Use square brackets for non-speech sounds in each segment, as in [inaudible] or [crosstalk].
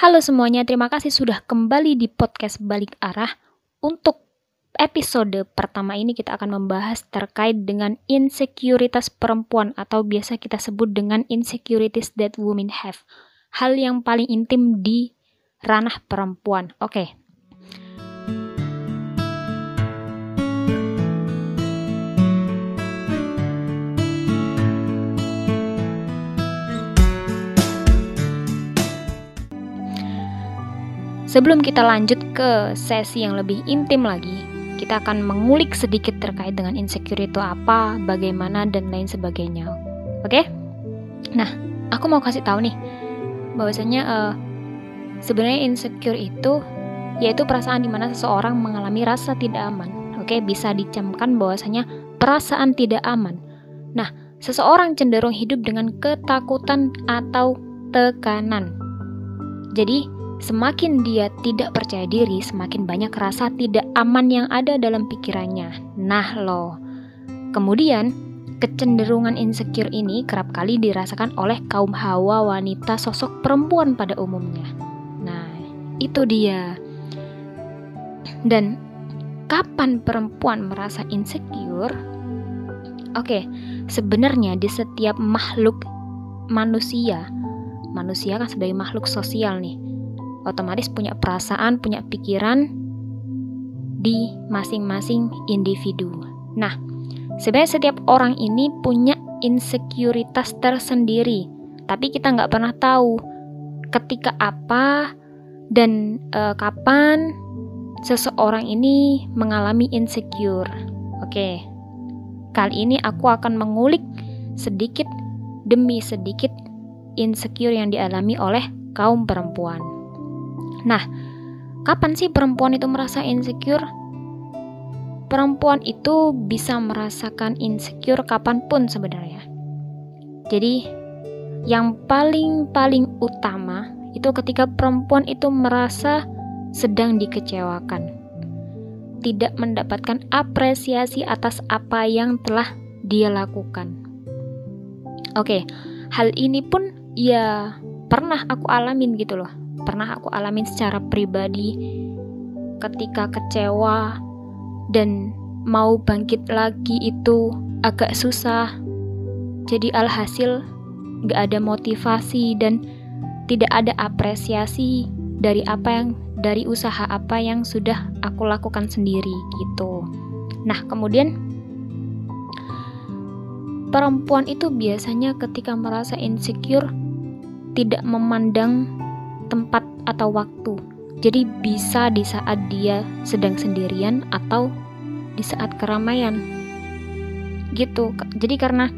Halo semuanya, terima kasih sudah kembali di podcast Balik Arah. Untuk episode pertama ini kita akan membahas terkait dengan insekuritas perempuan atau biasa kita sebut dengan insecurities that women have. Hal yang paling intim di ranah perempuan. Oke, Sebelum kita lanjut ke sesi yang lebih intim lagi, kita akan mengulik sedikit terkait dengan insecure itu apa, bagaimana, dan lain sebagainya. Oke? Nah, aku mau kasih tahu nih, bahwasanya uh, sebenarnya insecure itu yaitu perasaan di mana seseorang mengalami rasa tidak aman. Oke, bisa dicamkan bahwasanya perasaan tidak aman. Nah, seseorang cenderung hidup dengan ketakutan atau tekanan. Jadi, Semakin dia tidak percaya diri, semakin banyak rasa tidak aman yang ada dalam pikirannya. Nah, loh. Kemudian, kecenderungan insecure ini kerap kali dirasakan oleh kaum hawa wanita sosok perempuan pada umumnya. Nah, itu dia. Dan kapan perempuan merasa insecure? Oke, sebenarnya di setiap makhluk manusia, manusia kan sebagai makhluk sosial nih otomatis punya perasaan, punya pikiran di masing-masing individu. Nah, sebenarnya setiap orang ini punya insekuritas tersendiri, tapi kita nggak pernah tahu ketika apa dan e, kapan seseorang ini mengalami insecure. Oke, kali ini aku akan mengulik sedikit demi sedikit insecure yang dialami oleh kaum perempuan. Nah, kapan sih perempuan itu merasa insecure? Perempuan itu bisa merasakan insecure kapan pun sebenarnya. Jadi, yang paling-paling utama itu ketika perempuan itu merasa sedang dikecewakan, tidak mendapatkan apresiasi atas apa yang telah dia lakukan. Oke, hal ini pun ya pernah aku alamin gitu loh pernah aku alamin secara pribadi ketika kecewa dan mau bangkit lagi itu agak susah. Jadi alhasil gak ada motivasi dan tidak ada apresiasi dari apa yang dari usaha apa yang sudah aku lakukan sendiri gitu. Nah kemudian perempuan itu biasanya ketika merasa insecure tidak memandang tempat atau waktu. Jadi bisa di saat dia sedang sendirian atau di saat keramaian. Gitu. Jadi karena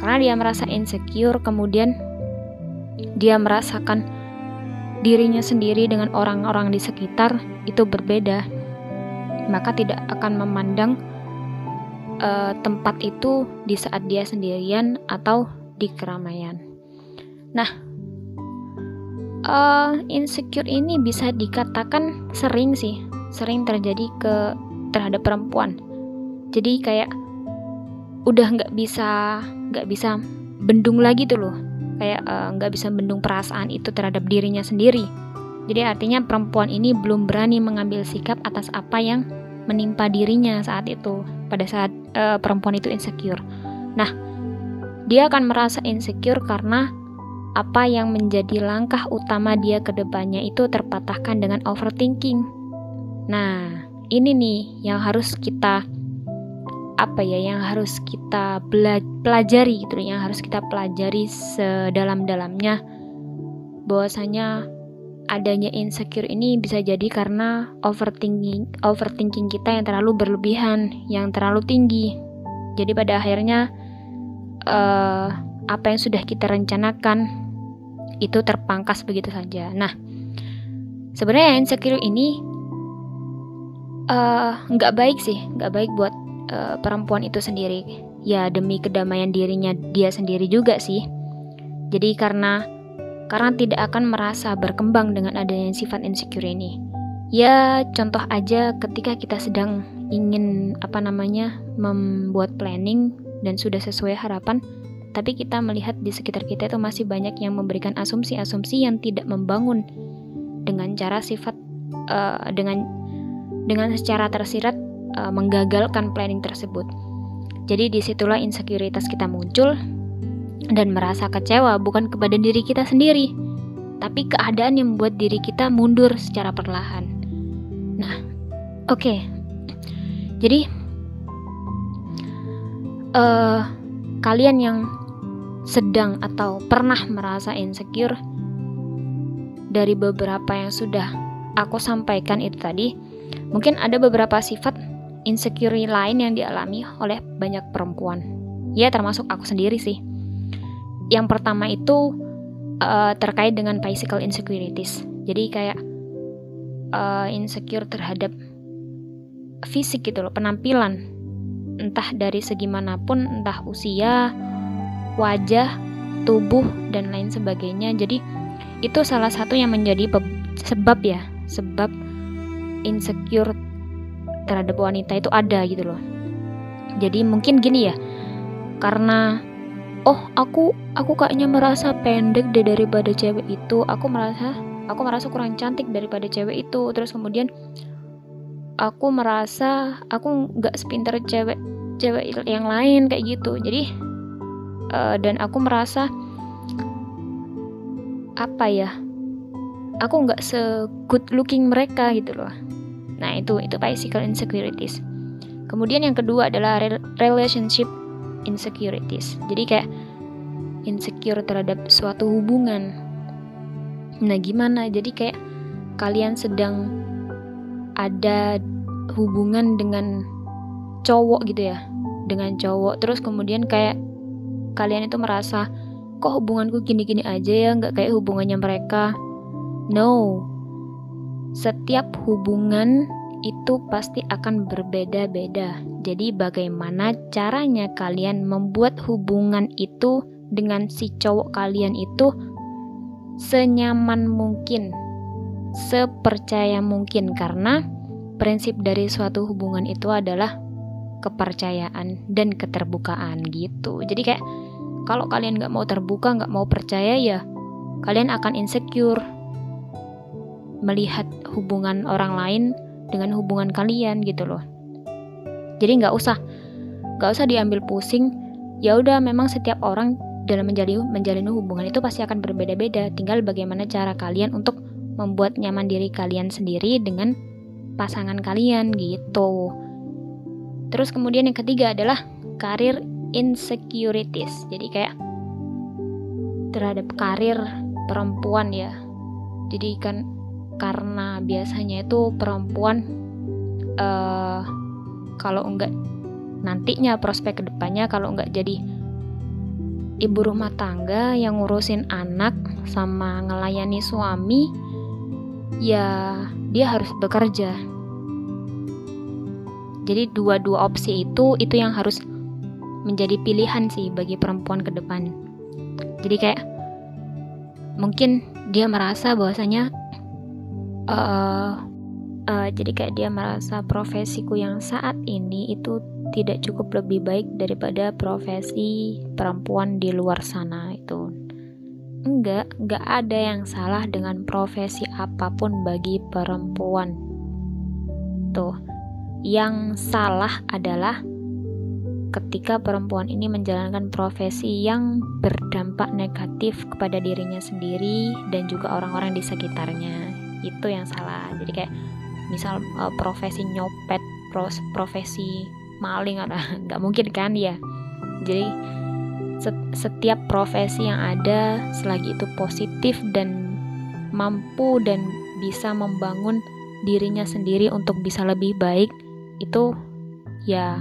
karena dia merasa insecure kemudian dia merasakan dirinya sendiri dengan orang-orang di sekitar itu berbeda. Maka tidak akan memandang uh, tempat itu di saat dia sendirian atau di keramaian. Nah, uh, insecure ini bisa dikatakan sering sih, sering terjadi ke terhadap perempuan. Jadi kayak udah nggak bisa nggak bisa bendung lagi tuh loh, kayak eh, nggak uh, bisa bendung perasaan itu terhadap dirinya sendiri. Jadi artinya perempuan ini belum berani mengambil sikap atas apa yang menimpa dirinya saat itu pada saat uh, perempuan itu insecure. Nah, dia akan merasa insecure karena apa yang menjadi langkah utama dia ke depannya itu terpatahkan dengan overthinking. Nah, ini nih yang harus kita apa ya yang harus kita pelajari gitu yang harus kita pelajari sedalam-dalamnya bahwasanya adanya insecure ini bisa jadi karena overthinking overthinking kita yang terlalu berlebihan yang terlalu tinggi jadi pada akhirnya uh, apa yang sudah kita rencanakan itu terpangkas begitu saja. Nah, sebenarnya insecure ini eh, nggak uh, baik sih, nggak baik buat uh, perempuan itu sendiri. Ya demi kedamaian dirinya dia sendiri juga sih. Jadi karena karena tidak akan merasa berkembang dengan adanya sifat insecure ini. Ya contoh aja ketika kita sedang ingin apa namanya membuat planning dan sudah sesuai harapan, tapi kita melihat di sekitar kita itu masih banyak yang memberikan asumsi-asumsi yang tidak membangun dengan cara sifat uh, dengan dengan secara tersirat uh, menggagalkan planning tersebut. Jadi di situlah insekuritas kita muncul dan merasa kecewa bukan kepada diri kita sendiri, tapi keadaan yang membuat diri kita mundur secara perlahan. Nah, oke, okay. jadi uh, kalian yang sedang atau pernah merasa insecure dari beberapa yang sudah aku sampaikan itu tadi, mungkin ada beberapa sifat insecure lain yang dialami oleh banyak perempuan. Ya, termasuk aku sendiri sih. Yang pertama itu uh, terkait dengan physical insecurities. Jadi kayak uh, insecure terhadap fisik gitu loh, penampilan. Entah dari segi mana pun, entah usia, wajah, tubuh dan lain sebagainya. Jadi itu salah satu yang menjadi sebab ya, sebab insecure terhadap wanita itu ada gitu loh. Jadi mungkin gini ya, karena oh aku aku kayaknya merasa pendek deh daripada cewek itu aku merasa aku merasa kurang cantik daripada cewek itu terus kemudian aku merasa aku nggak sepintar cewek cewek yang lain kayak gitu jadi uh, dan aku merasa apa ya aku nggak se good looking mereka gitu loh nah itu itu physical insecurities kemudian yang kedua adalah relationship insecurities. Jadi kayak insecure terhadap suatu hubungan. Nah, gimana? Jadi kayak kalian sedang ada hubungan dengan cowok gitu ya. Dengan cowok terus kemudian kayak kalian itu merasa kok hubunganku gini-gini aja ya, nggak kayak hubungannya mereka. No. Setiap hubungan itu pasti akan berbeda-beda. Jadi, bagaimana caranya kalian membuat hubungan itu dengan si cowok kalian itu senyaman mungkin, sepercaya mungkin, karena prinsip dari suatu hubungan itu adalah kepercayaan dan keterbukaan gitu. Jadi, kayak kalau kalian nggak mau terbuka, nggak mau percaya, ya kalian akan insecure. Melihat hubungan orang lain dengan hubungan kalian gitu loh. Jadi nggak usah nggak usah diambil pusing. Ya udah memang setiap orang dalam menjalin menjalin hubungan itu pasti akan berbeda-beda. Tinggal bagaimana cara kalian untuk membuat nyaman diri kalian sendiri dengan pasangan kalian gitu. Terus kemudian yang ketiga adalah karir insecurities. Jadi kayak terhadap karir perempuan ya. Jadi kan karena biasanya itu perempuan uh, kalau enggak nantinya prospek ke depannya kalau enggak jadi ibu rumah tangga yang ngurusin anak sama ngelayani suami ya dia harus bekerja. Jadi dua-dua opsi itu itu yang harus menjadi pilihan sih bagi perempuan ke depan. Jadi kayak mungkin dia merasa bahwasanya uh, uh, jadi kayak dia merasa profesiku yang saat ini itu tidak cukup lebih baik daripada profesi perempuan di luar sana itu. Enggak enggak ada yang salah dengan profesi apa pun bagi perempuan. Tuh yang salah adalah ketika perempuan ini menjalankan profesi yang berdampak negatif kepada dirinya sendiri dan juga orang-orang di sekitarnya. Itu yang salah. Jadi kayak misal uh, profesi nyopet profesi maling atau [laughs] nggak mungkin kan ya. Jadi setiap profesi yang ada selagi itu positif dan mampu dan bisa membangun dirinya sendiri untuk bisa lebih baik itu ya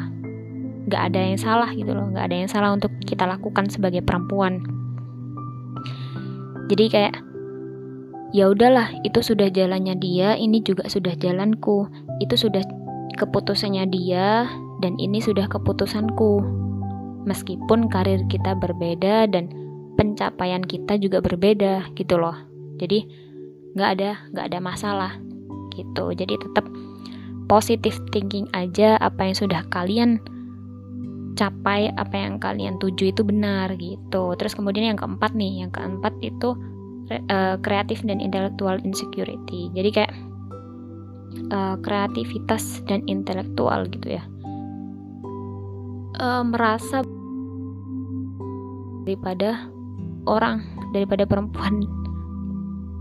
nggak ada yang salah gitu loh nggak ada yang salah untuk kita lakukan sebagai perempuan. Jadi kayak ya udahlah itu sudah jalannya dia ini juga sudah jalanku. Itu sudah keputusannya dia dan ini sudah keputusanku. Meskipun karir kita berbeda dan pencapaian kita juga berbeda gitu loh. Jadi nggak ada nggak ada masalah gitu. Jadi tetap positive thinking aja apa yang sudah kalian capai apa yang kalian tuju itu benar gitu terus kemudian yang keempat nih yang keempat itu uh, kreatif dan intelektual insecurity. Jadi kayak uh, kreativitas dan intelektual gitu ya. Uh, merasa daripada orang daripada perempuan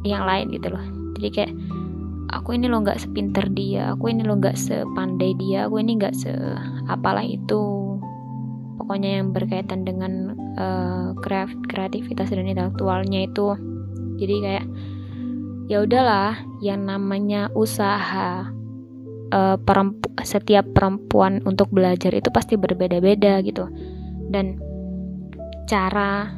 yang lain gitu loh jadi kayak aku ini lo nggak sepinter dia aku ini lo nggak sepandai dia aku ini nggak se apalah itu pokoknya yang berkaitan dengan uh, kreativitas dan intelektualnya itu. Jadi kayak ya udahlah yang namanya usaha uh, perempu setiap perempuan untuk belajar itu pasti berbeda-beda gitu. Dan cara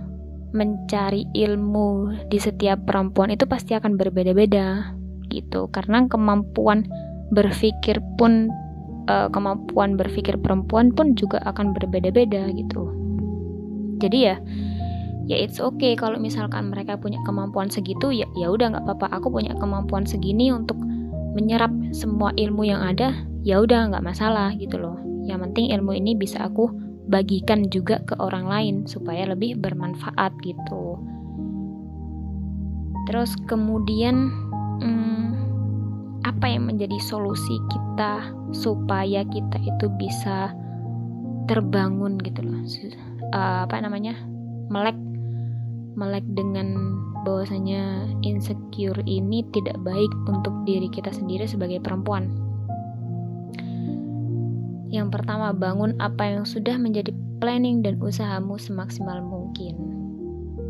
mencari ilmu di setiap perempuan itu pasti akan berbeda-beda gitu. Karena kemampuan berpikir pun uh, kemampuan berpikir perempuan pun juga akan berbeda-beda gitu. Jadi ya ya it's okay kalau misalkan mereka punya kemampuan segitu ya ya udah nggak apa-apa. Aku punya kemampuan segini untuk menyerap semua ilmu yang ada ya udah nggak masalah gitu loh. Yang penting ilmu ini bisa aku bagikan juga ke orang lain supaya lebih bermanfaat gitu. Terus kemudian hmm, apa yang menjadi solusi kita supaya kita itu bisa terbangun gitu loh. Uh, apa namanya? melek melek dengan bahwasanya insecure ini tidak baik untuk diri kita sendiri sebagai perempuan yang pertama, bangun apa yang sudah menjadi planning dan usahamu semaksimal mungkin.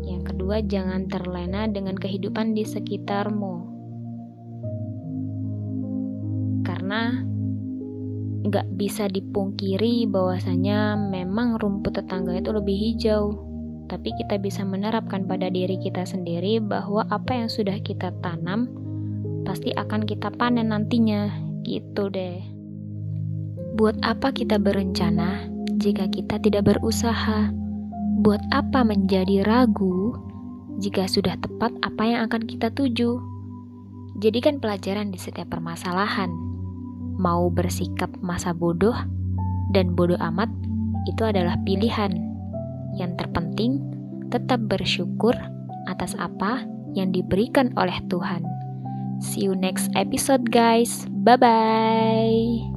Yang kedua, jangan terlena dengan kehidupan di sekitarmu. Karena nggak bisa dipungkiri bahwasanya memang rumput tetangga itu lebih hijau. Tapi kita bisa menerapkan pada diri kita sendiri bahwa apa yang sudah kita tanam pasti akan kita panen nantinya. Gitu deh. Buat apa kita berencana jika kita tidak berusaha? Buat apa menjadi ragu jika sudah tepat apa yang akan kita tuju? Jadikan pelajaran di setiap permasalahan. Mau bersikap masa bodoh dan bodoh amat itu adalah pilihan. Yang terpenting, tetap bersyukur atas apa yang diberikan oleh Tuhan. See you next episode, guys. Bye bye.